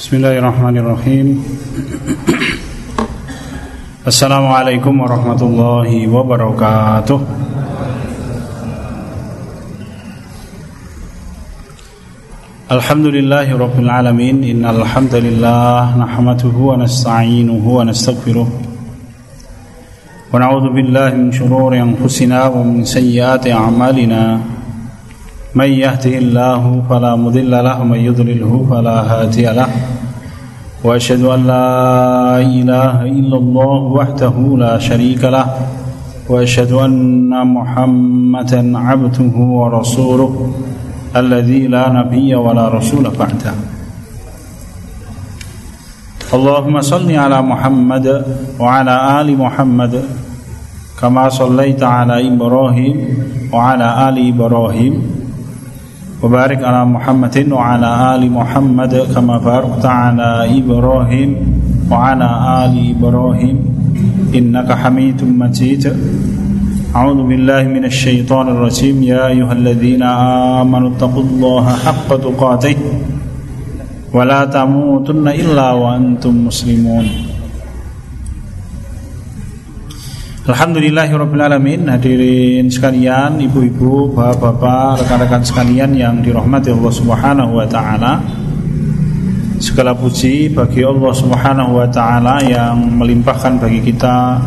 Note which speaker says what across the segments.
Speaker 1: Bismillahirrahmanirrahim. Assalamualaikum warahmatullahi wabarakatuh. Alhamdulillahi rabbil alamin. Innal hamdalillah Nahmatuhu wa nasta'inuhu wa nastaghfiruh. Wa na'udhu billahi min syururi anfusina Wa min sayyiati a'malina من يهده الله فلا مضل له ومن يضلله فلا هادي له. وأشهد أن لا إله إلا الله وحده لا شريك له وأشهد أن محمدا عبده ورسوله الذي لا نبي ولا رسول بعده. اللهم صل على محمد وعلى آل محمد كما صليت على إبراهيم وعلى آل إبراهيم. وبارك على محمد وعلى آل محمد كما باركت على إبراهيم وعلى آل إبراهيم. إنك حميد مجيد. أعوذ بالله من الشيطان الرجيم. يا أيها الذين آمنوا اتقوا الله حق تقاته ولا تموتن إلا وأنتم مسلمون. Alhamdulillahirrahmanirrahim Hadirin sekalian, ibu-ibu, bapak-bapak, rekan-rekan sekalian yang dirahmati Allah subhanahu wa ta'ala. Segala puji bagi Allah subhanahu wa ta'ala yang melimpahkan bagi kita.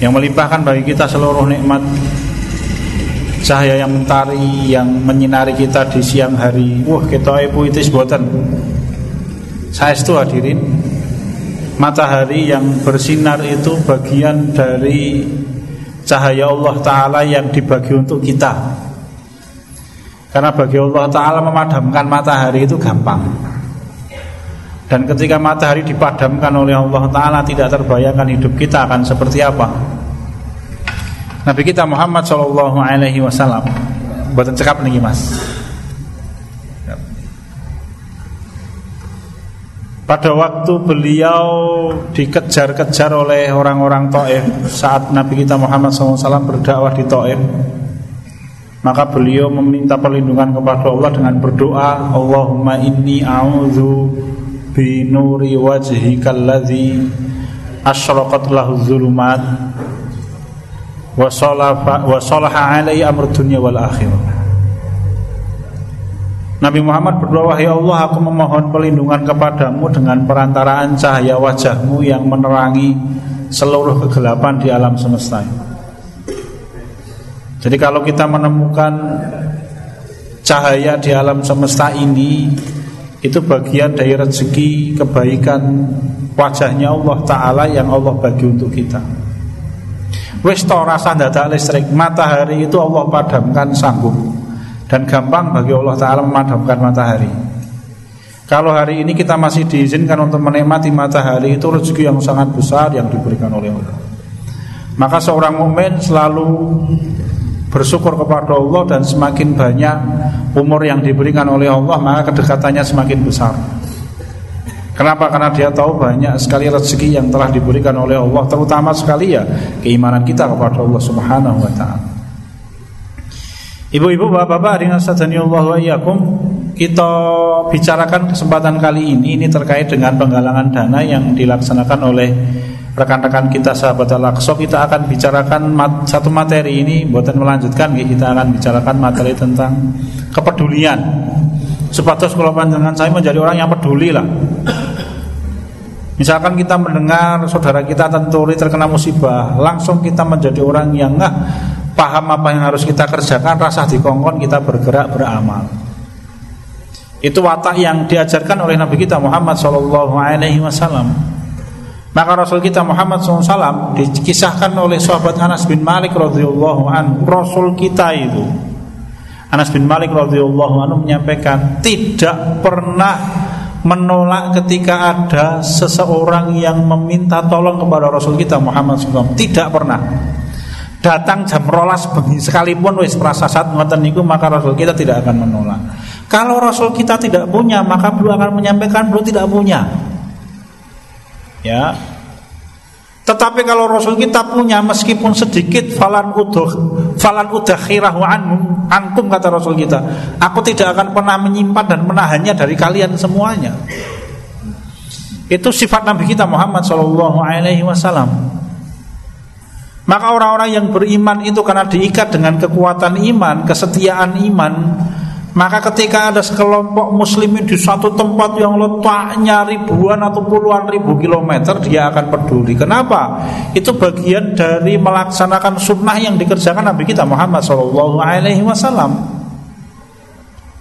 Speaker 1: Yang melimpahkan bagi kita seluruh nikmat Cahaya yang mentari, yang menyinari kita di siang hari. Wah, kita ibu itu sebutan Saya itu hadirin matahari yang bersinar itu bagian dari cahaya Allah Ta'ala yang dibagi untuk kita. Karena bagi Allah Ta'ala memadamkan matahari itu gampang. Dan ketika matahari dipadamkan oleh Allah Ta'ala Tidak terbayangkan hidup kita akan seperti apa. Nabi kita Muhammad Sallallahu Alaihi Wasallam Buatan cekap nih mas Pada waktu beliau dikejar-kejar oleh orang-orang Taif saat Nabi kita Muhammad SAW berdakwah di Taif, maka beliau meminta perlindungan kepada Allah dengan berdoa, Allahumma inni a'udzu bi nuri wajhikal ladzi asyraqat lahu dzulumat wa salaha alaihi amr dunya wal akhirah. Nabi Muhammad berdoa Ya Allah aku memohon perlindungan kepadamu Dengan perantaraan cahaya wajahmu Yang menerangi seluruh kegelapan di alam semesta. Jadi kalau kita menemukan Cahaya di alam semesta ini Itu bagian dari rezeki Kebaikan wajahnya Allah Ta'ala Yang Allah bagi untuk kita. Wis rasa dadak listrik Matahari itu Allah padamkan sanggup dan gampang bagi Allah Ta'ala memadamkan matahari. Kalau hari ini kita masih diizinkan untuk menikmati matahari Itu rezeki yang sangat besar yang diberikan oleh Allah. Maka seorang mukmin selalu bersyukur kepada Allah Dan semakin banyak umur yang diberikan oleh Allah Maka kedekatannya semakin besar. Kenapa? Karena dia tahu banyak sekali rezeki yang telah diberikan oleh Allah Terutama sekali ya keimanan kita kepada Allah Subhanahu Wa Ta'ala Ibu-ibu, bapak-bapak, dengan Allah wa iyyakum, kita bicarakan kesempatan kali ini ini terkait dengan penggalangan dana yang dilaksanakan oleh rekan-rekan kita sahabat Al-Aqsa. Kita akan bicarakan mat, satu materi ini buatan melanjutkan kita akan bicarakan materi tentang kepedulian. Sepatus kalau panjangan saya menjadi orang yang peduli lah. Misalkan kita mendengar saudara kita tenturi terkena musibah, langsung kita menjadi orang yang enggak paham apa yang harus kita kerjakan, rasa dikongkon kita bergerak beramal. Itu watak yang diajarkan oleh Nabi kita Muhammad Shallallahu Alaihi Wasallam. Maka Rasul kita Muhammad SAW dikisahkan oleh sahabat Anas bin Malik radhiyallahu anhu. Rasul kita itu Anas bin Malik radhiyallahu anhu menyampaikan tidak pernah menolak ketika ada seseorang yang meminta tolong kepada Rasul kita Muhammad SAW. Tidak pernah datang jam rolas bengi sekalipun wis merasa saat ngoten niku maka Rasul kita tidak akan menolak. Kalau Rasul kita tidak punya maka beliau akan menyampaikan beliau tidak punya. Ya. Tetapi kalau Rasul kita punya meskipun sedikit falan udah falan udah anhum ankum kata Rasul kita. Aku tidak akan pernah menyimpan dan menahannya dari kalian semuanya. Itu sifat Nabi kita Muhammad Shallallahu Alaihi Wasallam. Maka orang-orang yang beriman itu karena diikat dengan kekuatan iman, kesetiaan iman, maka ketika ada sekelompok muslimin di satu tempat yang letaknya ribuan atau puluhan ribu kilometer Dia akan peduli Kenapa? Itu bagian dari melaksanakan sunnah yang dikerjakan Nabi kita Muhammad SAW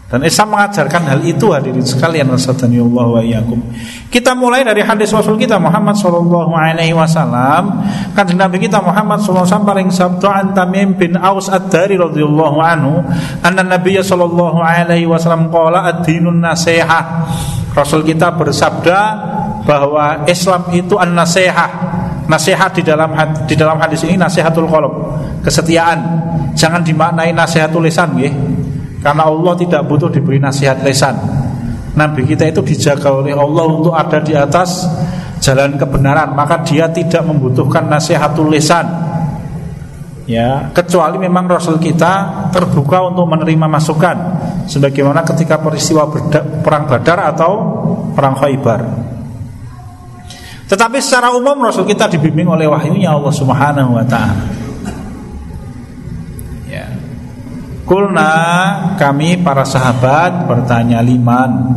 Speaker 1: dan Islam mengajarkan hal itu hadirin sekalian wasadani Allah wa iyyakum. Kita mulai dari hadis Rasul kita Muhammad sallallahu alaihi wasallam. Kan Nabi kita Muhammad sallallahu alaihi wasallam paling sabda an Tamim bin Aus ad-Dari radhiyallahu anhu, anna Nabi sallallahu alaihi wasallam qala ad-dinun nasihah. Rasul kita bersabda bahwa Islam itu an-nasihah. Nasihat di dalam di dalam hadis ini nasihatul qalb, kesetiaan. Jangan dimaknai nasihatul lisan nggih. Karena Allah tidak butuh diberi nasihat lesan Nabi kita itu dijaga oleh Allah untuk ada di atas jalan kebenaran Maka dia tidak membutuhkan nasihatul lesan Ya, kecuali memang Rasul kita terbuka untuk menerima masukan sebagaimana ketika peristiwa perang Badar atau perang Khaybar. Tetapi secara umum Rasul kita dibimbing oleh wahyunya Allah Subhanahu wa taala. Kulna kami para sahabat bertanya liman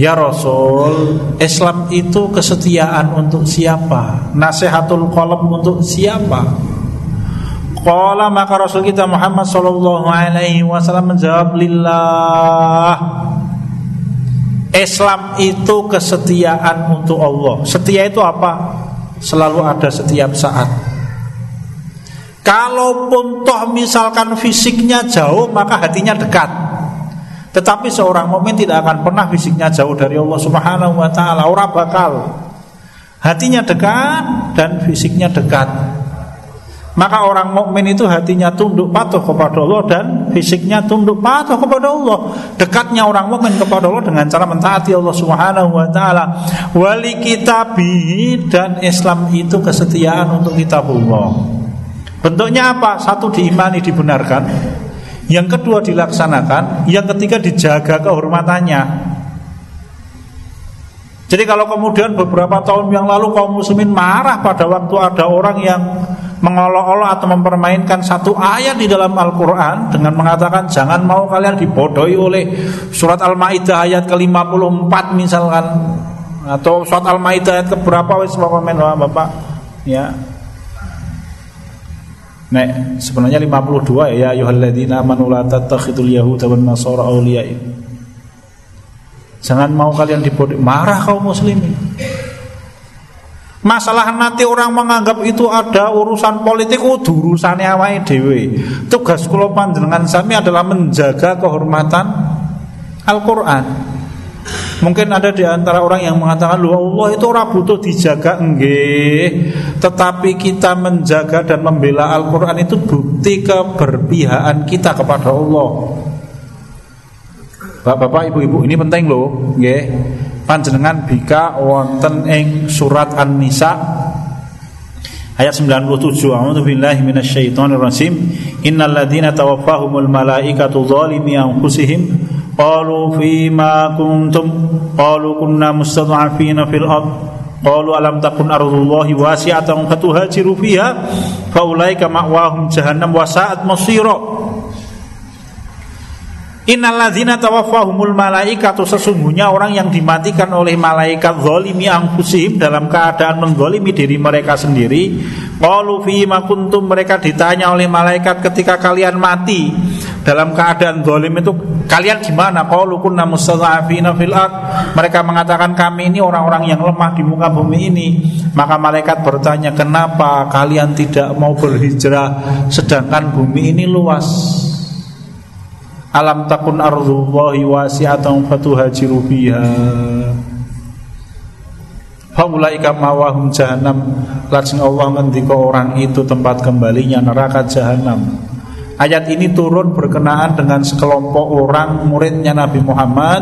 Speaker 1: Ya Rasul Islam itu kesetiaan untuk siapa? Nasihatul kolom untuk siapa? Qala maka Rasul kita Muhammad Sallallahu Alaihi Wasallam menjawab Lillah. Islam itu kesetiaan untuk Allah. Setia itu apa? Selalu ada setiap saat Kalaupun toh misalkan fisiknya jauh maka hatinya dekat. Tetapi seorang mukmin tidak akan pernah fisiknya jauh dari Allah Subhanahu wa taala, ora bakal. Hatinya dekat dan fisiknya dekat. Maka orang mukmin itu hatinya tunduk patuh kepada Allah dan fisiknya tunduk patuh kepada Allah. Dekatnya orang mukmin kepada Allah dengan cara mentaati Allah Subhanahu wa taala. Wali kitabi dan Islam itu kesetiaan untuk kitabullah. Bentuknya apa? Satu diimani dibenarkan. Yang kedua dilaksanakan. Yang ketiga dijaga kehormatannya. Jadi kalau kemudian beberapa tahun yang lalu kaum muslimin marah pada waktu ada orang yang mengolok-olok atau mempermainkan satu ayat di dalam Al-Quran dengan mengatakan jangan mau kalian dibodohi oleh surat Al-Maidah ayat ke-54 misalkan atau surat Al-Maidah ayat ke berapa wis Bapak. Ya Nek sebenarnya 52 ya ayyuhalladzina amanu la tattakhidul yahuda wan nasara awliya. Jangan mau kalian dibodoh marah kaum muslimin. Masalah nanti orang menganggap itu ada urusan politik oh urusannya awake dhewe. Tugas kula panjenengan sami adalah menjaga kehormatan Al-Qur'an. Mungkin ada di antara orang yang mengatakan Loh Allah itu orang butuh dijaga enggak Tetapi kita menjaga dan membela Al-Quran itu bukti keberpihakan kita kepada Allah. Bapak-bapak, ibu-ibu ini penting loh nggih. Panjenengan bika wonten ing surat An-Nisa ayat 97 A'udzu billahi minasyaitonir rajim innal ladzina tawaffahumul malaikatu zalimi anfusihim qalu fima kuntum. Qalu kunna mustad'afina fil ard. Qalu alam takun ardullahi wasi'atan fatuhajiru fiha faulaika ma'wahum jahannam wa sa'at masira. Innalladzina tawaffahumul malaikatu sesungguhnya orang yang dimatikan oleh malaikat zalimi anfusihim dalam keadaan menggolimi diri mereka sendiri. Qalu fi kuntum mereka ditanya oleh malaikat ketika kalian mati dalam keadaan zalim itu kalian di mana? Qalu kunna mustadhafina fil ard. Mereka mengatakan kami ini orang-orang yang lemah di muka bumi ini. Maka malaikat bertanya, "Kenapa kalian tidak mau berhijrah sedangkan bumi ini luas?" Alam takun ardullahi wasi'atan fatuhajiru fiha Faulaika mawahum jahannam Lajeng Allah ngendika orang itu tempat kembalinya neraka jahanam Ayat ini turun berkenaan dengan sekelompok orang muridnya Nabi Muhammad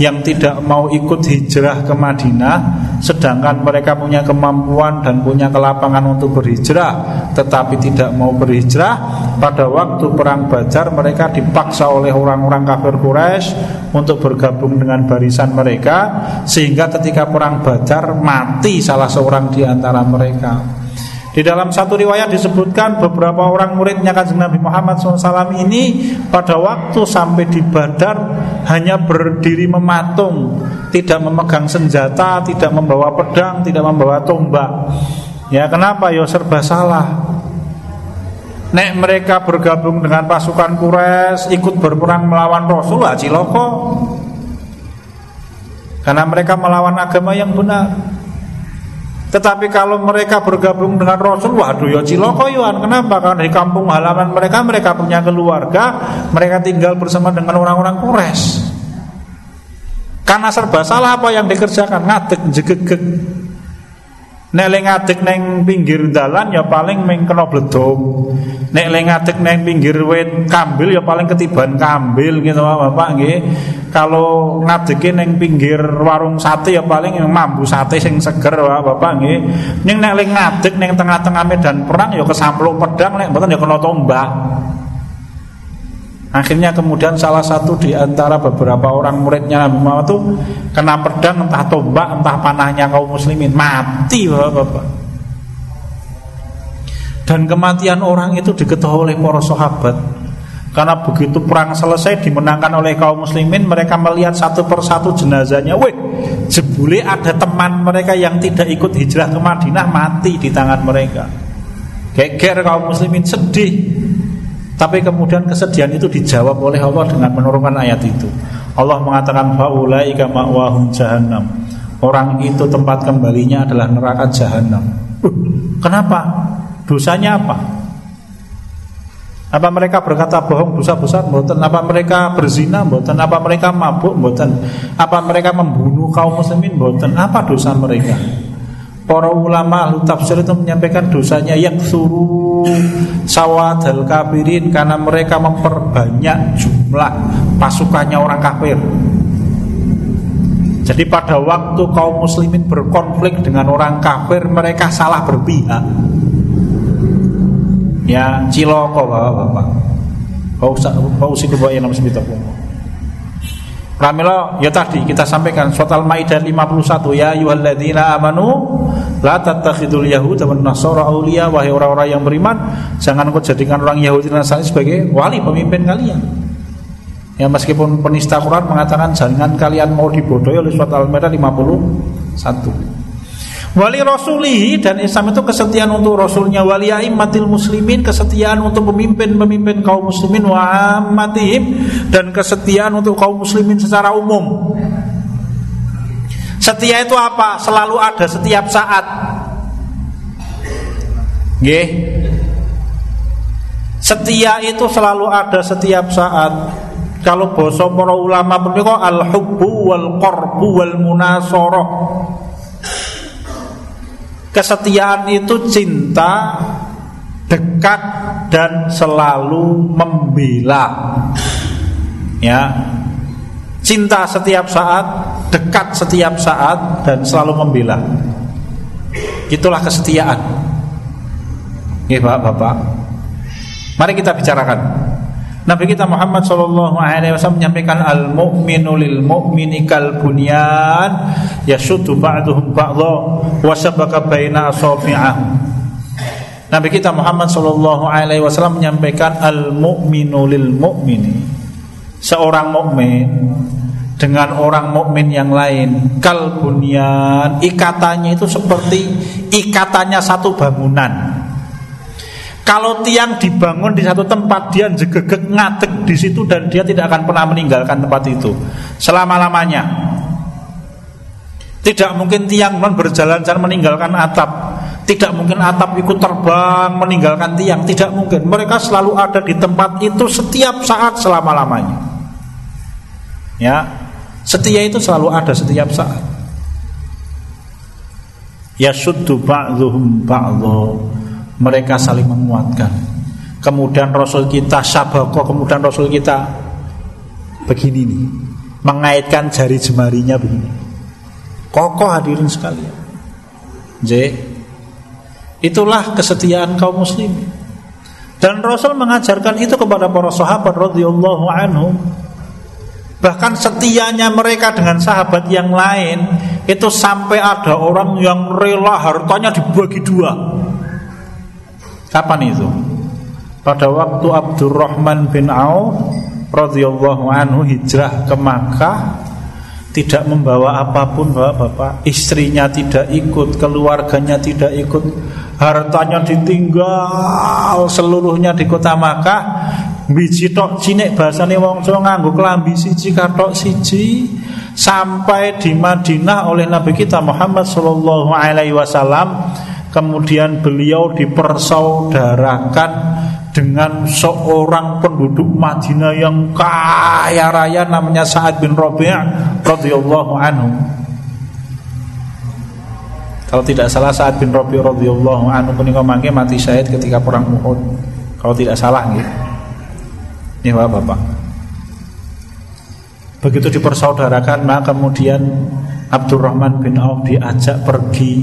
Speaker 1: yang tidak mau ikut hijrah ke Madinah sedangkan mereka punya kemampuan dan punya kelapangan untuk berhijrah tetapi tidak mau berhijrah. Pada waktu perang Badar mereka dipaksa oleh orang-orang kafir Quraisy untuk bergabung dengan barisan mereka sehingga ketika perang Badar mati salah seorang di antara mereka di dalam satu riwayat disebutkan beberapa orang muridnya kanjeng Nabi Muhammad SAW ini pada waktu sampai di Badar hanya berdiri mematung, tidak memegang senjata, tidak membawa pedang, tidak membawa tombak. Ya kenapa? Ya serba salah. Nek mereka bergabung dengan pasukan Quraisy ikut berperang melawan Rasul ciloko. Karena mereka melawan agama yang benar. Tetapi kalau mereka bergabung dengan Rasul, waduh ya ciloko yuan. Kenapa? Karena di kampung halaman mereka mereka punya keluarga, mereka tinggal bersama dengan orang-orang Quraisy. Karena serba salah apa yang dikerjakan, ngadeg jegegeg. Nek le ngadeg neng pinggir dalan ya paling meng kena bledong. Nek le ngadeg neng pinggir wit kambil ya paling ketiban kambil gitu Bapak nggih. Kalau ngadege neng pinggir warung sate ya paling mambu sate sing seger Bapak nggih. Ning nek le ngadeg neng tengah-tengah medan perang ya kesamplung pedang nek mboten ya kena tombak. Akhirnya kemudian salah satu di antara beberapa orang muridnya Nabi Muhammad itu kena pedang entah tombak entah panahnya kaum muslimin. Mati bapak-bapak. Dan kematian orang itu diketahui oleh para sahabat. Karena begitu perang selesai dimenangkan oleh kaum muslimin Mereka melihat satu persatu jenazahnya. Wih, jebule ada teman mereka yang tidak ikut hijrah ke Madinah Mati di tangan mereka. Geger kaum muslimin sedih tapi kemudian kesedihan itu dijawab oleh Allah dengan menurunkan ayat itu. Allah mengatakan faulaika ma'wahum jahannam. Orang itu tempat kembalinya adalah neraka jahanam. Uh, kenapa? Dosanya apa? Apa mereka berkata bohong dosa besar? Mboten. Apa mereka berzina? Mboten. Apa mereka mabuk? Mboten. Apa mereka membunuh kaum muslimin? Mboten. Apa dosa mereka? Para ulama ahli tafsir itu menyampaikan dosanya yang suruh sawadal kafirin karena mereka memperbanyak jumlah pasukannya orang kafir. Jadi pada waktu kaum muslimin berkonflik dengan orang kafir mereka salah berpihak. Ya ciloko bapak-bapak. Kau usah kau usah kebawa yang Pramila ya tadi kita sampaikan surat Al-Maidah 51 ya ayyuhalladzina amanu la tattakhidul yahuda wan nasara auliya wahai orang-orang yang beriman jangan kau jadikan orang Yahudi dan Nasrani sebagai wali pemimpin kalian. Ya meskipun penista Quran mengatakan jangan kalian mau dibodohi oleh surat Al-Maidah 51. Wali rasulihi dan Islam itu kesetiaan untuk rasulnya. Wali aimatil muslimin kesetiaan untuk pemimpin-pemimpin kaum muslimin. Wa amatihim Dan kesetiaan untuk kaum muslimin secara umum. Setia itu apa? Selalu ada setiap saat. Nggih. Setia itu selalu ada setiap saat. Kalau boso para ulama kok al-hubbu wal qarbu wal munasarah Kesetiaan itu cinta dekat dan selalu membela. Ya. Cinta setiap saat, dekat setiap saat dan selalu membela. Itulah kesetiaan. Ya, Bapak-bapak. Mari kita bicarakan. Nabi kita Muhammad Shallallahu Alaihi Wasallam menyampaikan al mukminu lil mukmini kal bunyan yashuddu ba'duhum ba'dha wa baina asafi'ah. Nabi kita Muhammad Shallallahu Alaihi Wasallam menyampaikan al mukminu lil mukmini seorang mukmin dengan orang mukmin yang lain kal bunyan ikatannya itu seperti ikatannya satu bangunan kalau tiang dibangun di satu tempat dia jegegek ngadeg di situ dan dia tidak akan pernah meninggalkan tempat itu selama-lamanya. Tidak mungkin tiang berjalan-jalan meninggalkan atap. Tidak mungkin atap ikut terbang meninggalkan tiang. Tidak mungkin. Mereka selalu ada di tempat itu setiap saat selama-lamanya. Ya, setia itu selalu ada setiap saat. Ya ba'dhum ba'dhum mereka saling menguatkan. Kemudian Rasul kita sabako, kemudian Rasul kita begini nih, mengaitkan jari jemarinya begini. Kokoh hadirin sekalian. J. Itulah kesetiaan kaum muslimin. Dan Rasul mengajarkan itu kepada para sahabat radhiyallahu anhum. Bahkan setianya mereka dengan sahabat yang lain itu sampai ada orang yang rela hartanya dibagi dua. Kapan itu? Pada waktu Abdurrahman bin Auf radhiyallahu anhu hijrah ke Makkah tidak membawa apa pun bapak-bapak. Istrinya tidak ikut keluarganya tidak ikut hartanya ditinggal seluruhnya di kota Makkah. Biji tok cinek bahasane wong Jawa nganggo klambi siji katok siji sampai di Madinah oleh Nabi kita Muhammad sallallahu alaihi wasallam kemudian beliau dipersaudarakan dengan seorang penduduk Madinah yang kaya raya namanya Sa'ad bin Rabi' radhiyallahu anhu. Kalau tidak salah Sa'ad bin Rabi' radhiyallahu anhu punika mangke mati syahid ketika perang Uhud. Kalau tidak salah nggih. Ini Bapak. Begitu dipersaudarakan maka kemudian Abdurrahman bin Auf diajak pergi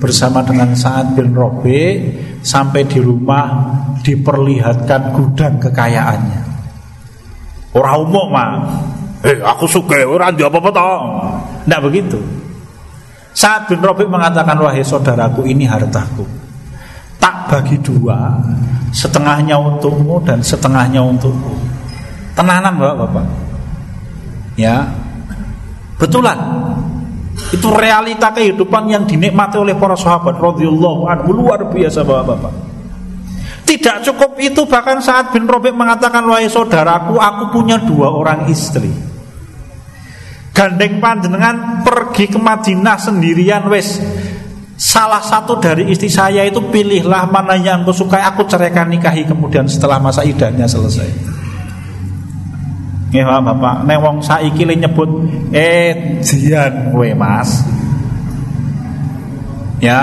Speaker 1: bersama dengan Sa'ad bin Robe sampai di rumah diperlihatkan gudang kekayaannya. Orang umum mah, eh aku suka orang dia apa-apa toh. Tidak begitu. Sa'ad bin Robe mengatakan wahai saudaraku ini hartaku. Tak bagi dua, setengahnya untukmu dan setengahnya untukku. Tenanan bapak-bapak. Ya, betulan itu realita kehidupan yang dinikmati oleh para sahabat radhiyallahu anhu luar biasa Bapak-bapak. Tidak cukup itu bahkan saat bin Robek mengatakan wahai saudaraku aku punya dua orang istri. Gandeng panjenengan pergi ke Madinah sendirian wes Salah satu dari istri saya itu pilihlah mana yang aku sukai aku ceraikan nikahi kemudian setelah masa idahnya selesai. Nggih Bapak, nek wong saiki le nyebut eh jian kowe Mas. Ya,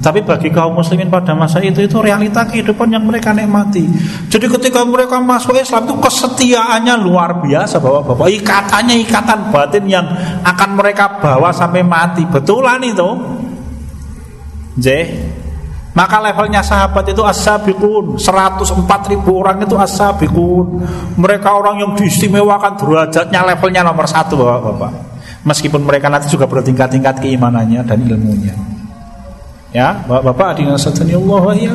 Speaker 1: tapi bagi kaum muslimin pada masa itu itu realita kehidupan yang mereka nikmati. Jadi ketika mereka masuk Islam itu kesetiaannya luar biasa bapak-bapak. Ikatannya ikatan batin yang akan mereka bawa sampai mati. Betulan itu. J. Maka levelnya sahabat itu as-sabiqun. 104 ribu orang itu as-sabiqun. Mereka orang yang diistimewakan derajatnya levelnya nomor satu bapak-bapak. Meskipun mereka nanti juga bertingkat-tingkat keimanannya dan ilmunya. Ya bapak-bapak adina satani Allah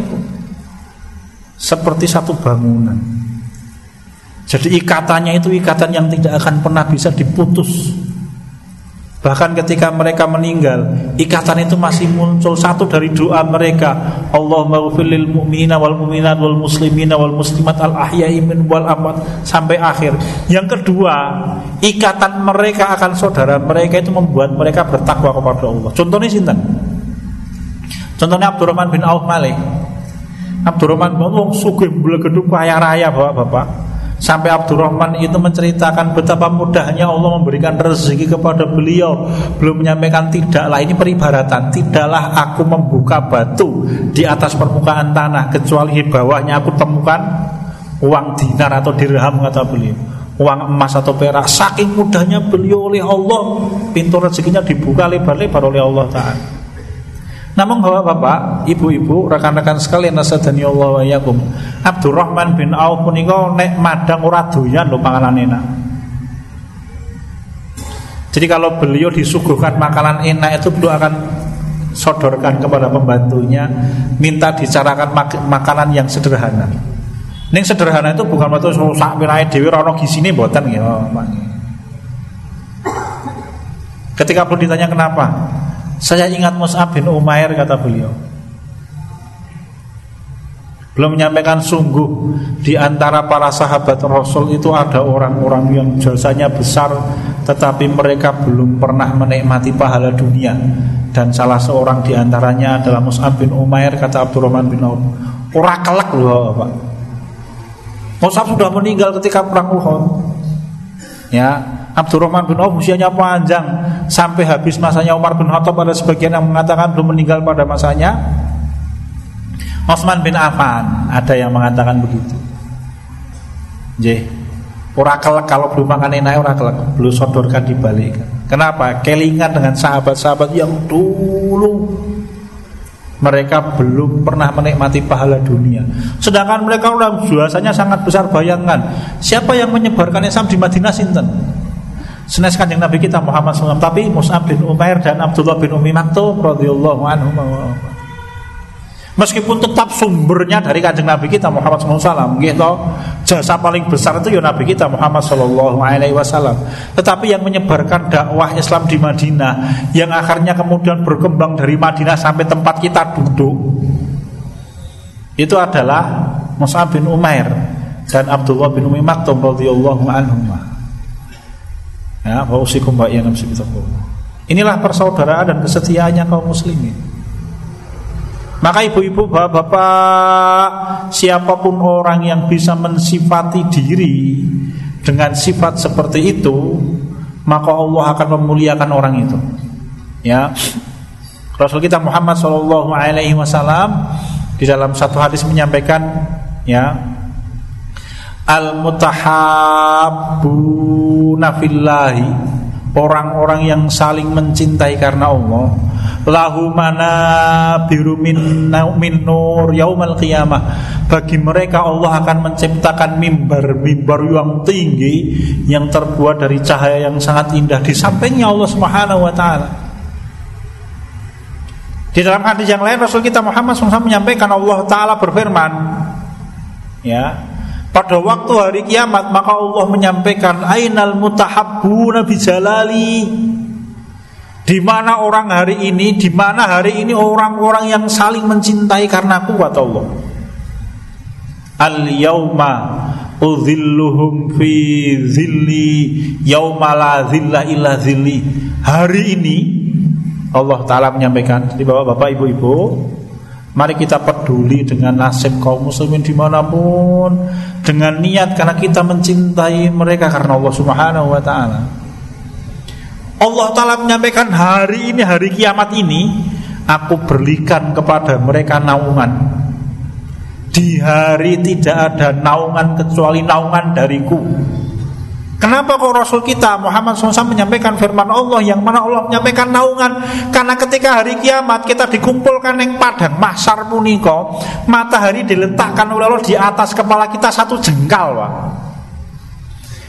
Speaker 1: Seperti satu bangunan. Jadi ikatannya itu ikatan yang tidak akan pernah bisa diputus Bahkan ketika mereka meninggal, ikatan itu masih muncul satu dari doa mereka. Allah maghfirlil mu'mina wal mu'minat wal muslimina wal muslimat al ahya'i min wal amat sampai akhir. Yang kedua, ikatan mereka akan saudara mereka itu membuat mereka bertakwa kepada Allah. Contohnya sinten? Contohnya Abdurrahman bin Auf Malik. Abdurrahman bin Auf sugih gedung kaya raya Bapak-bapak. Sampai Abdurrahman itu menceritakan betapa mudahnya Allah memberikan rezeki kepada beliau. Belum menyampaikan tidaklah ini peribaratan Tidaklah aku membuka batu di atas permukaan tanah Kecuali di bawahnya aku temukan uang dinar atau dirham kata beliau. Uang emas atau perak. Saking mudahnya beliau oleh Allah Pintu rezekinya dibuka lebar-lebar oleh Allah Ta'ala namun bapak-bapak, ibu-ibu, rekan-rekan sekalian nasadani Allah wa yakum. Abdurrahman bin Auf punika nek madang ora doyan lho panganan enak. Jadi kalau beliau disuguhkan makanan enak itu beliau akan sodorkan kepada pembantunya minta dicarakan mak makanan yang sederhana. Ning sederhana itu bukan waktu sak pirae dhewe ora gisine mboten ya, Ketika pun ditanya kenapa, saya ingat Mus'ab bin Umair kata beliau belum menyampaikan sungguh di antara para sahabat Rasul itu ada orang-orang yang jasanya besar tetapi mereka belum pernah menikmati pahala dunia dan salah seorang di antaranya adalah Mus'ab bin Umair kata Abdurrahman bin Auf. Ora kelak loh Pak. Mus'ab sudah meninggal ketika perang Uhud. Ya, Abdurrahman bin Auf usianya panjang sampai habis masanya Umar bin Khattab ada sebagian yang mengatakan belum meninggal pada masanya. Osman bin Affan ada yang mengatakan begitu. J. Ora kelek kalau belum makan enak ora kelek, belum sodorkan dibalik. Kenapa? Kelingan dengan sahabat-sahabat yang dulu mereka belum pernah menikmati pahala dunia. Sedangkan mereka orang biasanya sangat besar bayangkan siapa yang menyebarkan Islam di Madinah sinten? Senes kanjeng Nabi kita Muhammad SAW Tapi Mus'ab bin Umair dan Abdullah bin Umi Maktum radhiyallahu anhu. Meskipun tetap sumbernya dari kanjeng Nabi kita Muhammad SAW gitu, Jasa paling besar itu ya Nabi kita Muhammad SAW Tetapi yang menyebarkan dakwah Islam di Madinah Yang akhirnya kemudian berkembang dari Madinah sampai tempat kita duduk Itu adalah Mus'ab bin Umair Dan Abdullah bin Umi Maktum radhiyallahu anhu Ya, Inilah persaudaraan dan kesetiaannya kaum muslimin maka ibu-ibu, bapak-bapak, siapa pun orang yang bisa mensifati diri dengan sifat seperti itu, maka Allah akan memuliakan orang itu. Ya. Rasul kita Muhammad wasallam di dalam satu hadis menyampaikan ya al mutahabbuna fillahi. Orang-orang yang saling mencintai karena Allah. Lahu mana biru min, min nur yaumal qiyamah. Bagi mereka Allah akan menciptakan mimbar. Mimbar yang tinggi yang terbuat dari cahaya yang sangat indah. Di sampingnya Allah Subhanahu wa taala. Di dalam hadis yang lain Rasul kita Muhammad SAW menyampaikan Allah taala berfirman. Ya pada waktu hari kiamat maka Allah menyampaikan ainal mutahabbuna bijalali di mana orang hari ini, di mana hari ini orang-orang yang saling mencintai karena aku kata Allah. Al yauma udhilluhum fi zilli yauma la zilla illa zilli. Hari ini Allah taala menyampaikan di bawah Bapak Ibu-ibu, mari kita peduli dengan nasib kaum muslimin di mana pun dengan niat karena kita mencintai mereka karena Allah Subhanahu wa taala. Allah Ta'ala menyampaikan hari ini, hari kiamat ini Aku berikan kepada mereka naungan Di hari tidak ada naungan kecuali naungan dariku Kenapa kok Rasul kita Muhammad SAW menyampaikan firman Allah Yang mana Allah menyampaikan naungan? Karena ketika hari kiamat kita dikumpulkan yang padang Mahsar puniko Matahari diletakkan oleh Allah di atas kepala kita satu jengkal Pak.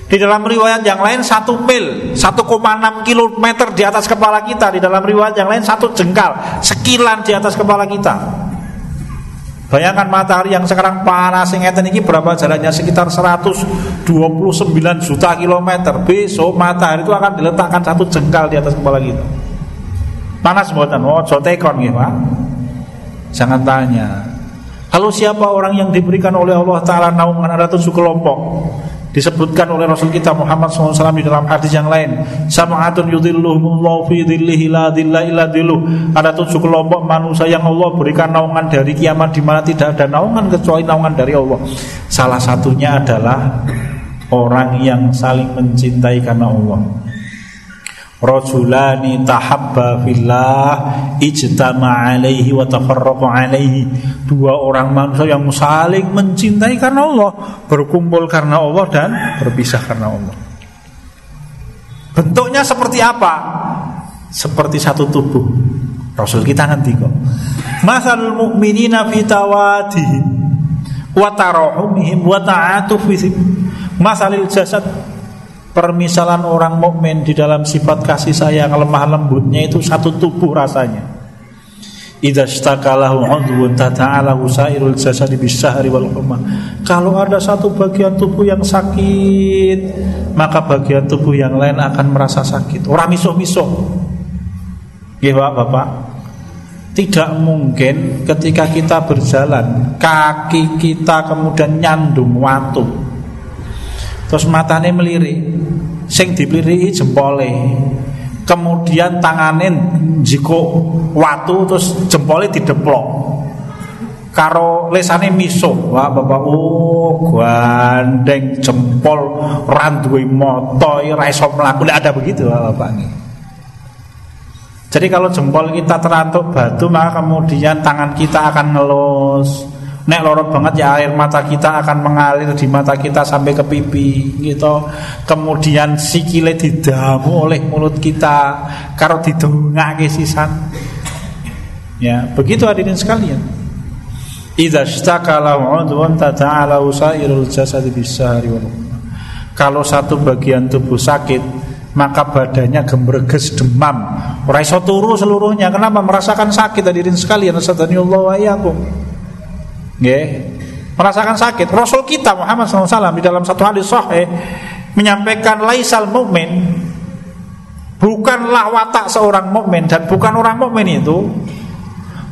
Speaker 1: Di dalam riwayat yang lain satu mil 1,6 km di atas kepala kita. Di dalam riwayat yang lain satu jengkal Sekilan di atas kepala kita Bayangkan matahari yang sekarang panas ngeten ini berapa jalannya sekitar 129 juta kilometer. Besok matahari itu akan diletakkan satu jengkal di atas kepala kita. Panas buatan, oh jotekon gitu Pak. Jangan tanya. Kalau siapa orang yang diberikan oleh Allah Taala naungan ada tujuh kelompok, disebutkan oleh Rasul kita Muhammad SAW di dalam hadis yang lain sama'atun yudhilluhumullahu fi dhillihi la dhilla illa dhilluh. Ada tujuh kelompok manusia yang Allah berikan naungan dari kiamat di mana tidak ada naungan kecuali naungan dari Allah. Salah satunya adalah orang yang saling mencintai karena Allah Rajulani tahabba fillah ijtama alaihi wa tafarraqa alaihi. Dua orang manusia yang saling mencintai karena Allah, berkumpul karena Allah dan berpisah karena Allah. Bentuknya seperti apa? Seperti satu tubuh. Rasul kita nanti kok. Masalul mu'minina fi tawadihim wa tarahumihim wa. Masalil jasad Permisalan orang mukmin di dalam sifat kasih sayang lemah lembutnya itu satu tubuh rasanya. Wal. Kalau ada satu bagian tubuh yang sakit, maka bagian tubuh yang lain akan merasa sakit. Orang misuh-misuh. Ya Bapak. Tidak mungkin ketika kita berjalan kaki kita kemudian nyandung watu Terus matane melirik. Sing dipilih jempole. Kemudian tanganin jiko watu terus jempole dideplok. Karo lesane miso. Wah, Bapak, oh, gandeng jempol randuwe moto ora iso mlaku. ada begitu, Bapak nih. Jadi kalau jempol kita terantuk batu maka kemudian tangan kita akan ngelus Nek lorot banget ya air mata kita akan mengalir di mata kita sampai ke pipi gitu. Kemudian sikile didamu oleh mulut kita karo didongake sisan. Ya, begitu hadirin sekalian. Idza ishtaqala 'udwan tata'ala usairul jasad bisahari wal Kalau satu bagian tubuh sakit, maka badannya gembreges demam. Ora turu seluruhnya. Kenapa? Merasakan sakit hadirin sekalian. Astagfirullah wa iyyakum. Nggih. Merasakan sakit. Rasul kita Muhammad SAW di dalam satu hadis sahih menyampaikan laisal mukmin bukanlah watak seorang mukmin dan bukan orang mukmin itu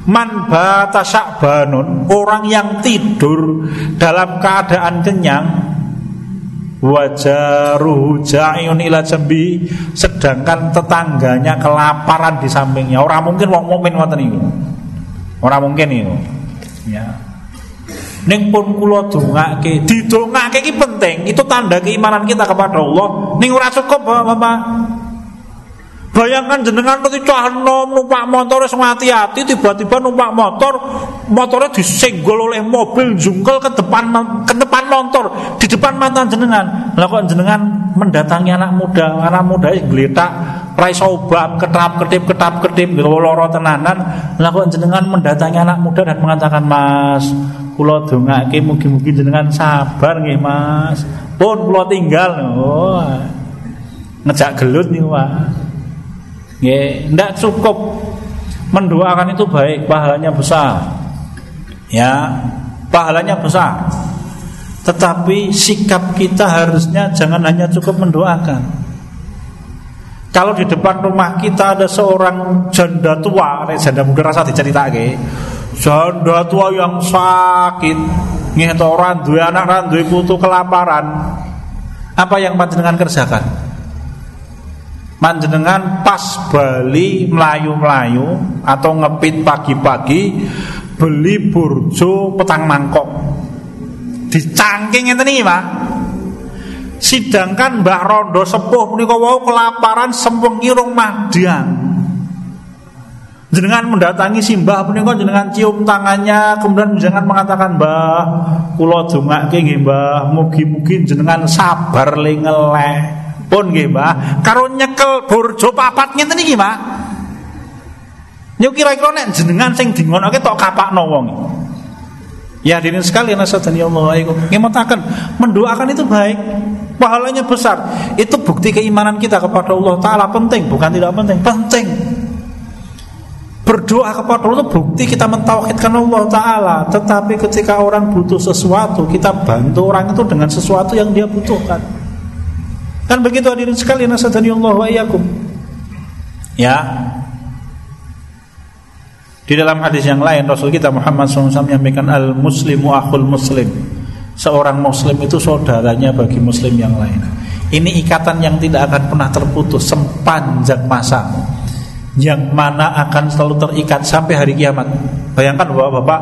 Speaker 1: man bata sya'banun orang yang tidur dalam keadaan kenyang wajaruhu ja'iyun ila jambi sedangkan tetangganya kelaparan di sampingnya. Orang mungkin wong mukmin ngoten niku orang mungkin itu ya Ning pun kula dongake, didongake iki penting, itu tanda keimanan kita kepada Allah. Ning ora cukup Bapak. Bayangkan jenengan ketika nom numpak motor wis hati-hati tiba-tiba numpak motor motornya disenggol oleh mobil jungkel ke depan ke depan motor di depan mata jenengan. Lah kok jenengan mendatangi anak muda, anak muda yang geletak rai sobat ketap ketip ketap ketip loro tenanan. Lah kok jenengan mendatangi anak muda dan mengatakan Mas, kula dongake mugi-mugi jenengan sabar nggih Mas. Pun kula tinggal. Oh. Ngejak gelut nih Pak. Nggih, ndak cukup mendoakan itu baik, pahalanya besar. Ya, pahalanya besar. Tetapi sikap kita harusnya jangan hanya cukup mendoakan. Kalau di depan rumah kita ada seorang janda tua, janda muda rasa diceritake. Janda tua yang sakit, nggih orang dua anak duwe putu kelaparan. Apa yang panjenengan kerjakan? Manjenengan pas Bali melayu-melayu atau ngepit pagi-pagi beli burjo petang mangkok. Dicangking ngeten iki, Pak. Sidangkan Mbak Rondo sepuh menika wau kelaparan sempeng irung madang. Jenengan mendatangi simbah menika jenengan cium tangannya? Kemudian jenengan mengatakan Mbah kula dongake nggih Mbah. Mugi-mugi jenengan sabar le ngeleh pun nggih Mbah. Karo nyekel burjo papat ngeten iki Mbah. Yo kira-kira nek jenengan sing dingonoke tok kapakno wong. Ya hadirin sekalian asadani Allah Ngemetakan Mendoakan itu baik. Pahalanya besar. Itu bukti keimanan kita kepada Allah Ta'ala Penting bukan tidak penting Penting Berdoa kepada Allah itu bukti kita mentauhidkan Allah Ta'ala Tetapi ketika orang butuh sesuatu Kita bantu orang itu dengan sesuatu yang dia butuhkan Kan begitu hadirin sekalian nasadani Allah wa iyyakum. Ya. Di dalam hadis yang lain Rasul kita Muhammad SAW menyampaikan al muslimu akhul muslim. Seorang muslim itu saudaranya bagi muslim yang lain. Ini ikatan yang tidak akan pernah terputus sepanjang masa yang mana akan selalu terikat sampai hari kiamat. Bayangkan Bapak-bapak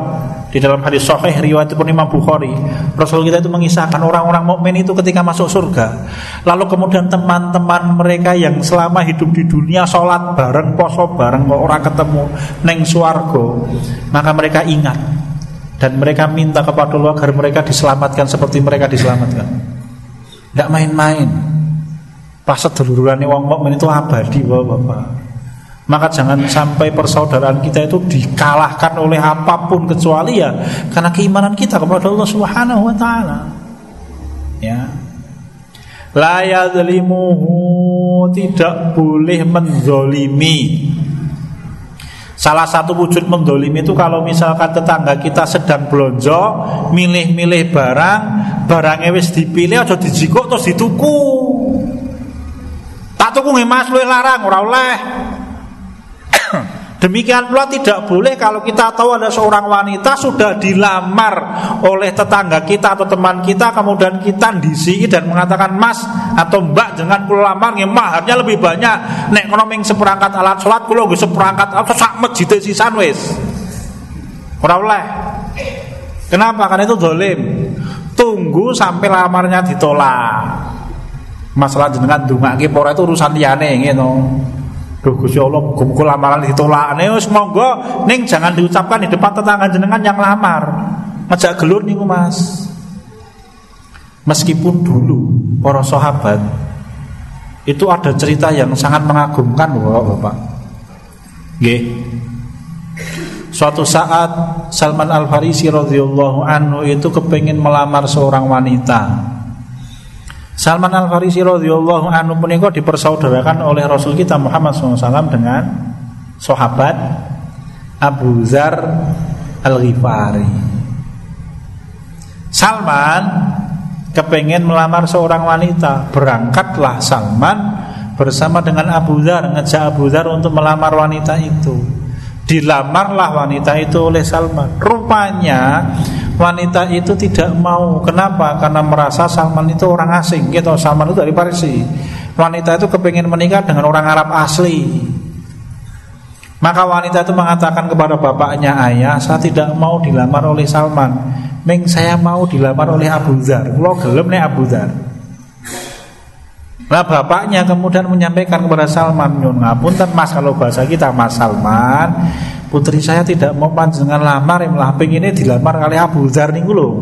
Speaker 1: di dalam hadis sahih riwayat Imam Bukhari, Rasul kita itu mengisahkan orang-orang mukmin itu ketika masuk surga. Lalu kemudian teman-teman mereka yang selama hidup di dunia sholat bareng, poso bareng, kok orang ketemu neng suargo, maka mereka ingat dan mereka minta kepada Allah agar mereka diselamatkan seperti mereka diselamatkan. Tidak main-main. Pas seduluran wong mukmin itu abadi, Bapak-bapak. Maka jangan sampai persaudaraan kita itu dikalahkan oleh apa pun kecuali ya karena keimanan kita kepada Allah Subhanahu wa taala. Ya. La yadzlimuhu tidak boleh menzolimi Salah satu wujud mendolimi itu kalau misalkan tetangga kita sedang belonjo, milih-milih barang, barangnya wis dipilih aja dijikuk terus dituku. Tak tuku nggih Mas larang ora oleh. Demikian pula tidak boleh kalau kita tahu ada seorang wanita sudah dilamar oleh tetangga kita atau teman kita kemudian kita disi dan mengatakan mas atau mbak jangan pulau lamar nggih maharnya lebih banyak nek kono seperangkat alat sholat kula nggih seperangkat atau sak masjid sisan wis. Ora oleh. Kenapa? Karena itu dolim. Tunggu sampai lamarnya ditolak. Masalah jenengan dungake ora itu urusan liyane ngono. Duh Gusti Allah muga lamaran ditolakne wis monggo ning jangan diucapkan di depan tetangga jenengan yang lamar. ngajak gelur niku Mas. Meskipun dulu para sahabat itu ada cerita yang sangat mengagumkan Bapak-bapak. Nggih. Suatu saat Salman Al Farisi radhiyallahu anhu itu kepingin melamar seorang wanita. Salman Al Farisi radhiyallahu anhu menika dipersaudarakan oleh Rasul kita Muhammad SAW dengan sahabat Abu Zar Al Ghifari. Salman kepengen melamar seorang wanita. Berangkatlah Salman bersama dengan Abu Dhar Ngejak Abu Dhar untuk melamar wanita itu. Dilamarlah wanita itu oleh Salman. Rupanya wanita itu tidak mau. Kenapa? Karena merasa Salman itu orang asing gitu. Salman itu dari Parisi. Wanita itu kepengen menikah dengan orang Arab asli. Maka wanita itu mengatakan kepada bapaknya ayah Saya tidak mau dilamar oleh Salman. Meng saya mau dilamar oleh Abu Dhar. Kalau gelem nih Abu Dhar. Nah bapaknya kemudian menyampaikan kepada Salman Nyun ngapunten mas? Kalau bahasa kita Mas Salman Putri saya tidak mau panjenengan lamar Yang malah ini dilamar oleh Abu Dhar nih loh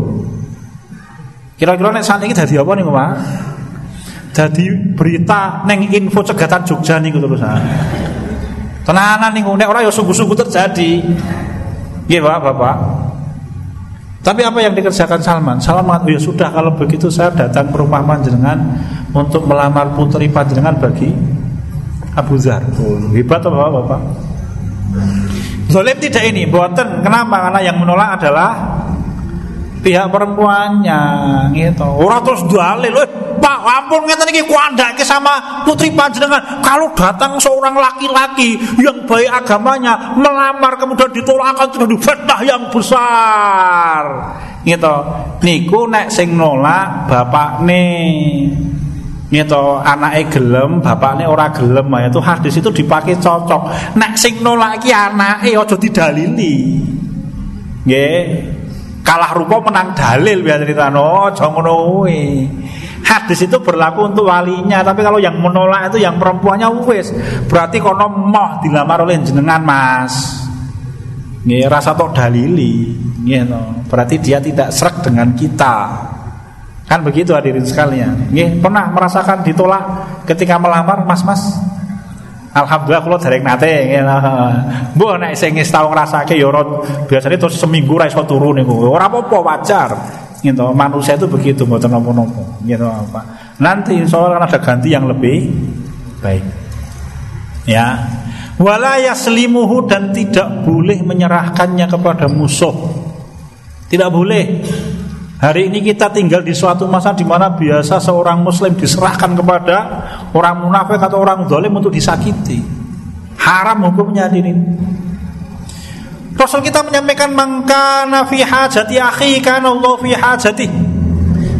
Speaker 1: Kira-kira nek saat ini jadi apa nih pak? Jadi berita neng info cegatan Jogja nih terus Tenanan nih nek orang ya sungguh-sungguh terjadi. Iya Pak, Bapak. Tapi apa yang dikerjakan Salman? Salman mengatakan, ya sudah kalau begitu saya datang ke rumah panjenengan untuk melamar putri panjenengan bagi Abu Zar. Oh, hebat apa Bapak? Zolim tidak ini, buatan. Kenapa? Karena yang menolak adalah pihak perempuannya gitu. Orang terus dalil, eh, Pak, ampun ngeten iki kuandake sama putri panjenengan. Kalau datang seorang laki-laki yang baik agamanya melamar kemudian ditolak akan terjadi fitnah yang besar. Gitu. Niku nek sing nolak nih gitu anaknya gelem bapaknya ora gelem ya itu hadis itu dipakai cocok. Nek sing nolak iki anake aja didalili. Nggih. Kalah rupa menang dalil biar cerita no ngono hadis itu berlaku untuk walinya tapi kalau yang menolak itu yang perempuannya wis. Berarti kono moh dilamar oleh jenengan mas. Nggih rasa tok dalili. Nggih no. berarti dia tidak serak dengan kita kan begitu hadirin sekalian nggih pernah merasakan ditolak ketika melamar mas-mas Alhamdulillah kalau dereng nate ngene. Mbok nek sing wis tau ngrasake ya biasanya terus seminggu ra iso turu niku. Ora apa-apa wajar. Gitu. Manusia itu begitu mboten napa-napa. Gitu apa. Nanti insya Allah akan ada ganti yang lebih baik. Ya. Wala yaslimuhu dan tidak boleh menyerahkannya kepada musuh. Tidak boleh. Hari ini kita tinggal di suatu masa di mana biasa seorang muslim diserahkan kepada orang munafik atau orang zalim untuk disakiti. Haram hukumnya ini. Rasul kita menyampaikan mangka nafi hajati akhi kana Allah fi hajati.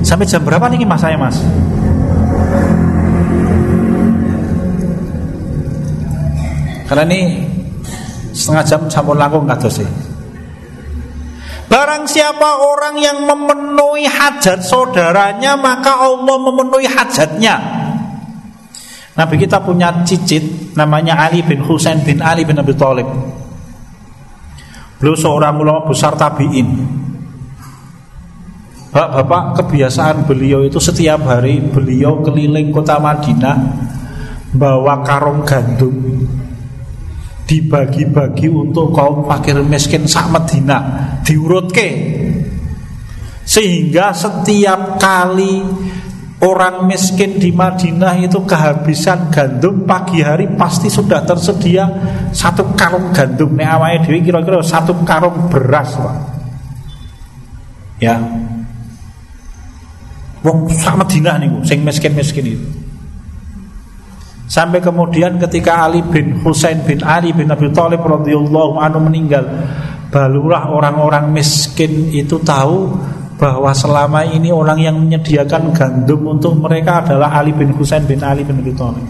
Speaker 1: Sampai jam berapa nih mas saya mas? Karena ini setengah jam campur langkung kado sih. Barang siapa orang yang memenuhi hajat saudaranya Maka Allah memenuhi hajatnya. Nabi kita punya cicit Namanya Ali bin Husain bin Ali bin Abi Thalib. Beliau seorang ulama besar tabi'in. Bapak kebiasaan beliau itu setiap hari Beliau keliling kota Madinah Bawa karung gandum dibagi-bagi untuk kaum fakir miskin sak Medina diurutke. Sehingga setiap kali orang miskin di Madinah itu kehabisan gandum pagi hari pasti sudah tersedia satu karung gandum. Nih awalnya dewi kira-kira satu karung beras pak. Ya. Wong sak Madinah nih sing miskin-miskin itu Sampai kemudian ketika Ali bin Husain bin Ali bin Abi Thalib radhiyallahu anhu meninggal, barulah orang-orang miskin itu tahu bahwa selama ini orang yang menyediakan gandum untuk mereka adalah Ali bin Husain bin Ali bin Abi Thalib.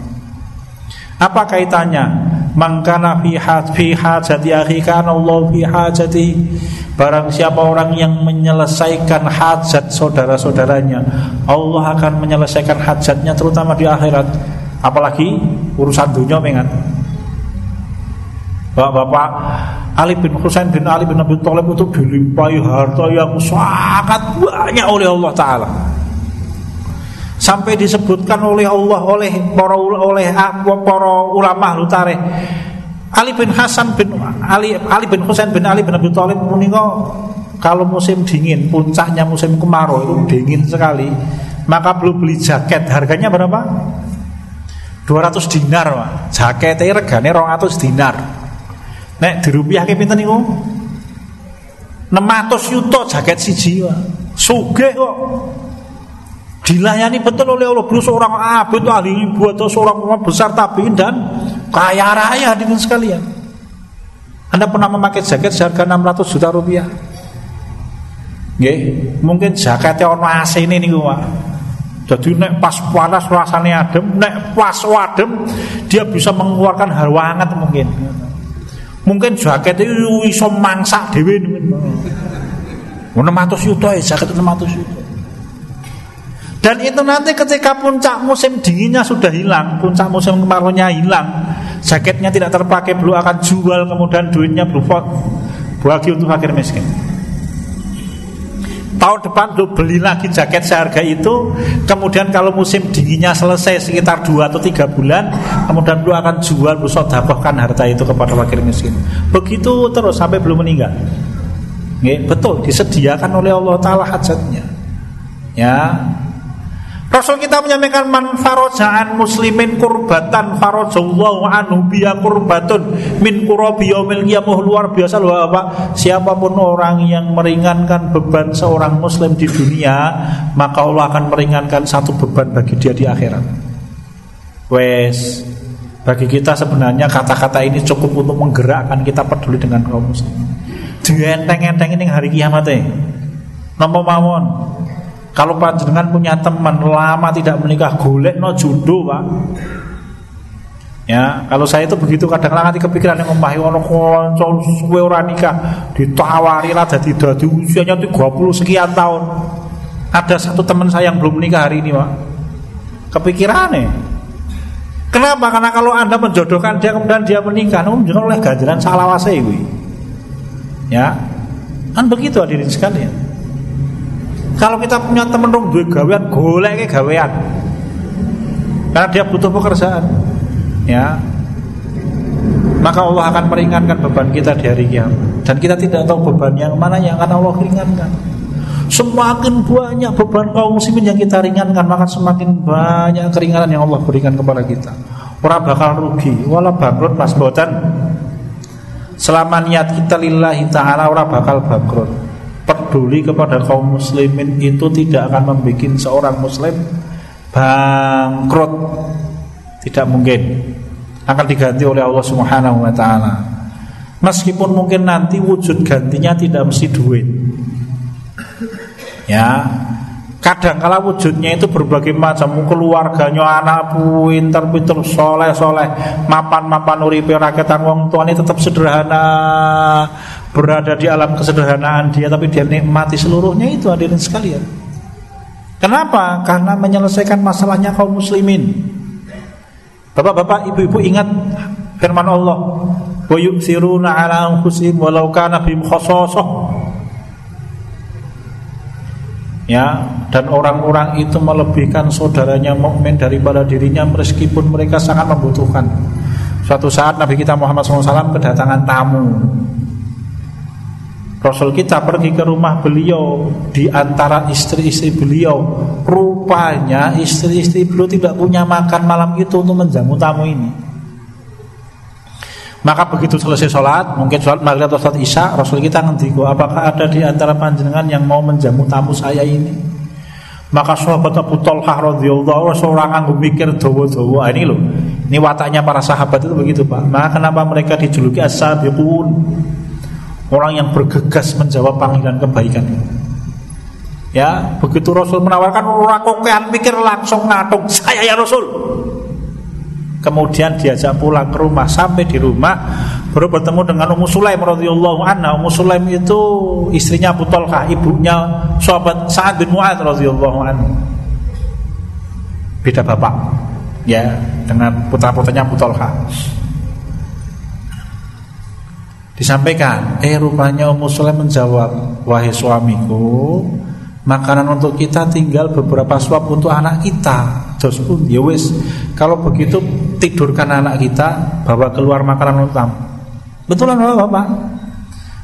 Speaker 1: Apa kaitannya? Mangkana fi hajati akhi kana Allah fi hajati. Barang siapa orang yang menyelesaikan hajat saudara-saudaranya, Allah akan menyelesaikan hajatnya terutama di akhirat apalagi urusan dunia mengan Bapak-bapak Ali bin Husain bin Ali bin Abi Thalib itu dilimpahi harta yang sangat banyak oleh Allah Taala. Sampai disebutkan oleh Allah oleh para oleh para ulama lutare Ali bin Hasan bin Ali Ali bin Husain bin Ali bin Abi Thalib menika kalau musim dingin puncaknya musim kemarau itu dingin sekali. Maka perlu beli jaket harganya berapa 200 dinar Pak. Jakete regane 200 dinar. Nek dirupiahke pinten niku? 600 yuto jaket siji Pak. Sugih kok. Dilayani betul oleh Allah Beliau seorang abid ahli buat seorang ulama besar tabiin dan kaya raya di sekalian. Anda pernah memakai jaket seharga 600 juta rupiah? Nggih, mungkin jaketnya AC ini nih Pak. Jadi nek pas panas rasanya adem, nek pas wadem dia bisa mengeluarkan hawa hangat mungkin. Mungkin jaket itu iso mangsak dhewe. 600 juta ya jaket 600 juta. Dan itu nanti ketika puncak musim dinginnya sudah hilang, puncak musim kemarau-nya hilang, jaketnya tidak terpakai, belum akan jual, kemudian duitnya berupa bagi untuk fakir miskin tahun depan lu beli lagi jaket seharga itu. Kemudian kalau musim dinginnya selesai sekitar 2 atau 3 bulan kemudian lu akan jual lu harta itu kepada fakir miskin. Begitu terus sampai belum meninggal. Nggih, betul disediakan oleh Allah Ta'ala hajatnya. Ya Rasul kita menyampaikan man farojaan muslimin kurbatan farajallahu anhu biya kurbatun min kurabi yaumil qiyamah luar biasa loh Bapak. Siapa pun orang yang meringankan beban seorang muslim di dunia, maka Allah akan meringankan satu beban bagi dia di akhirat. Wes, bagi kita sebenarnya kata-kata ini cukup untuk menggerakkan kita peduli dengan kaum muslim. Dienteng-enteng ini hari kiamat eh. Nampak mawon kalau panjenengan punya teman lama tidak menikah, golek no jodoh, Pak. Ya, kalau saya itu begitu kadang-kadang nanti kepikiran yang omahe ono kanca suwe ora nikah, ditawari lah dadi dadi usianya 30 sekian tahun. Ada satu teman saya yang belum menikah hari ini, Pak. Kepikiran nih. Kenapa? Karena kalau Anda menjodohkan dia kemudian dia menikah, namun jangan oleh ganjaran salawase kuwi. Ya. Kan begitu hadirin sekalian. Kalau kita punya temen rong duwe gawean, golek gawean. Karena dia butuh pekerjaan. Ya. Maka Allah akan meringankan beban kita di hari kiamat. Dan kita tidak tahu beban yang mana yang akan Allah ringankan. Semakin banyak beban kaum muslimin yang kita ringankan, maka semakin banyak keringanan yang Allah berikan kepada kita. Orang bakal rugi, walau bangkrut pas botan. Selama niat kita lillahi ta'ala orang bakal bangkrut peduli kepada kaum muslimin itu tidak akan membuat seorang muslim bangkrut. Tidak mungkin. Akan diganti oleh Allah Subhanahu wa taala. Meskipun mungkin nanti wujud gantinya tidak mesti duit. Ya. Kadang kala wujudnya itu berbagai macam. Keluarganya anak pinter-pinter soleh-soleh Mapan-mapan uripe rakyatan wong tuane tetap sederhana Berada di alam kesederhanaan dia Tapi dia nikmati seluruhnya itu hadirin sekalian Kenapa? Karena menyelesaikan masalahnya kaum muslimin Bapak-bapak, ibu-ibu ingat firman Allah Wa yu'thiruna ala anfusihim walau kana bim khasasah ya dan orang-orang itu melebihkan saudaranya mukmin daripada dirinya meskipun mereka sangat membutuhkan. Suatu saat Nabi kita Muhammad SAW kedatangan tamu. Rasul kita pergi ke rumah beliau di antara istri-istri beliau. Rupanya istri-istri beliau tidak punya makan malam itu untuk menjamu tamu ini. Maka begitu selesai sholat, mungkin sholat maghrib atau sholat isya, Rasul kita ngendiko, apakah ada di antara panjenengan yang mau menjamu tamu saya ini? Maka sahabat Abu Talhah radhiyallahu seorang anggo mikir dawa-dawa. Ah, ini loh. Ini wataknya para sahabat itu begitu, Pak. Maka kenapa mereka dijuluki as-sabiqun? Orang yang bergegas menjawab panggilan kebaikan. Ya, begitu Rasul menawarkan orang kokean mikir langsung ngatung, saya ya Rasul. Kemudian diajak pulang ke rumah Sampai di rumah baru bertemu dengan Ummu Sulaim radhiyallahu anha. Ummu Sulaim itu istrinya Abu Talha, ibunya sahabat Sa'ad bin Mu'ad radhiyallahu anhu. Beda bapak. Ya, dengan putra-putranya Abu Talha. Disampaikan, eh rupanya Ummu Sulaim menjawab, wahai suamiku, makanan untuk kita tinggal beberapa suap untuk anak kita. Terus pun ya wis, kalau begitu tidurkan anak kita, bawa keluar makanan untuk kamu. Betul kan Bapak?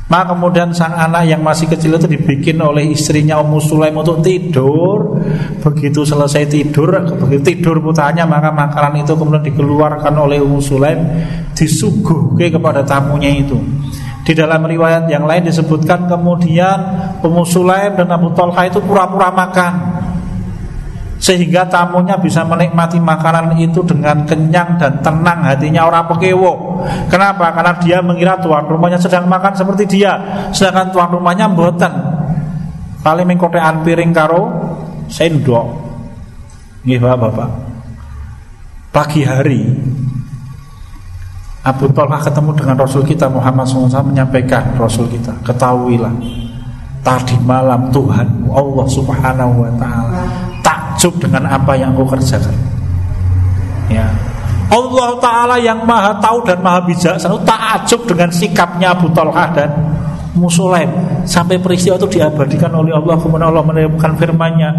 Speaker 1: Maka kemudian sang anak yang masih kecil itu dibikin oleh istrinya Ummu Sulaim untuk tidur. Begitu selesai tidur, begitu tidur putranya maka makanan itu kemudian dikeluarkan oleh Ummu Sulaim disuguhkan kepada tamunya itu. Di dalam riwayat yang lain disebutkan kemudian Ummu Sulaim dan Abu Talha itu pura-pura makan sehingga tamunya bisa menikmati makanan itu dengan kenyang dan tenang hatinya orang pekewo. Kenapa? Karena dia mengira tuan rumahnya sedang makan seperti dia, sedangkan tuan rumahnya mboten. Paling mengkotean piring karo sendok. Nggih Bapak. Pagi hari Abu Talha ketemu dengan Rasul kita Muhammad SAW menyampaikan Rasul kita ketahuilah tadi malam Tuhan Allah Subhanahu Wa Taala takjub dengan apa yang kau kerjakan. Ya. Allah Ta'ala yang maha tahu dan maha bijaksana takjub dengan sikapnya Abu Talha dan Musulaim sampai peristiwa itu diabadikan oleh Allah kemudian Allah menemukan firman-Nya.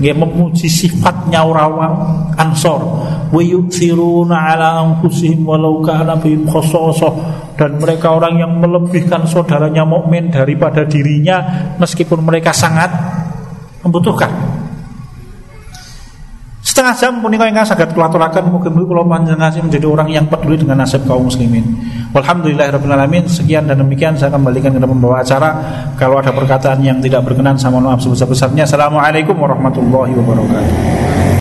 Speaker 1: Dia memuji sifatnya orang Ansor. Wa ala anfusihim walau kana dan mereka orang yang melebihkan saudaranya mukmin daripada dirinya meskipun mereka sangat membutuhkan Setengah jam punika ingkang saged kula aturaken mugi-mugi kula panjenengan menjadi orang yang peduli dengan nasib kaum muslimin. Walhamdulillahirabbil. Sekian dan demikian saya kembalikan kepada pembawa acara. Kalau ada perkataan yang tidak berkenan saya mohon maaf sebesar-besarnya. Assalamualaikum warahmatullahi wabarakatuh.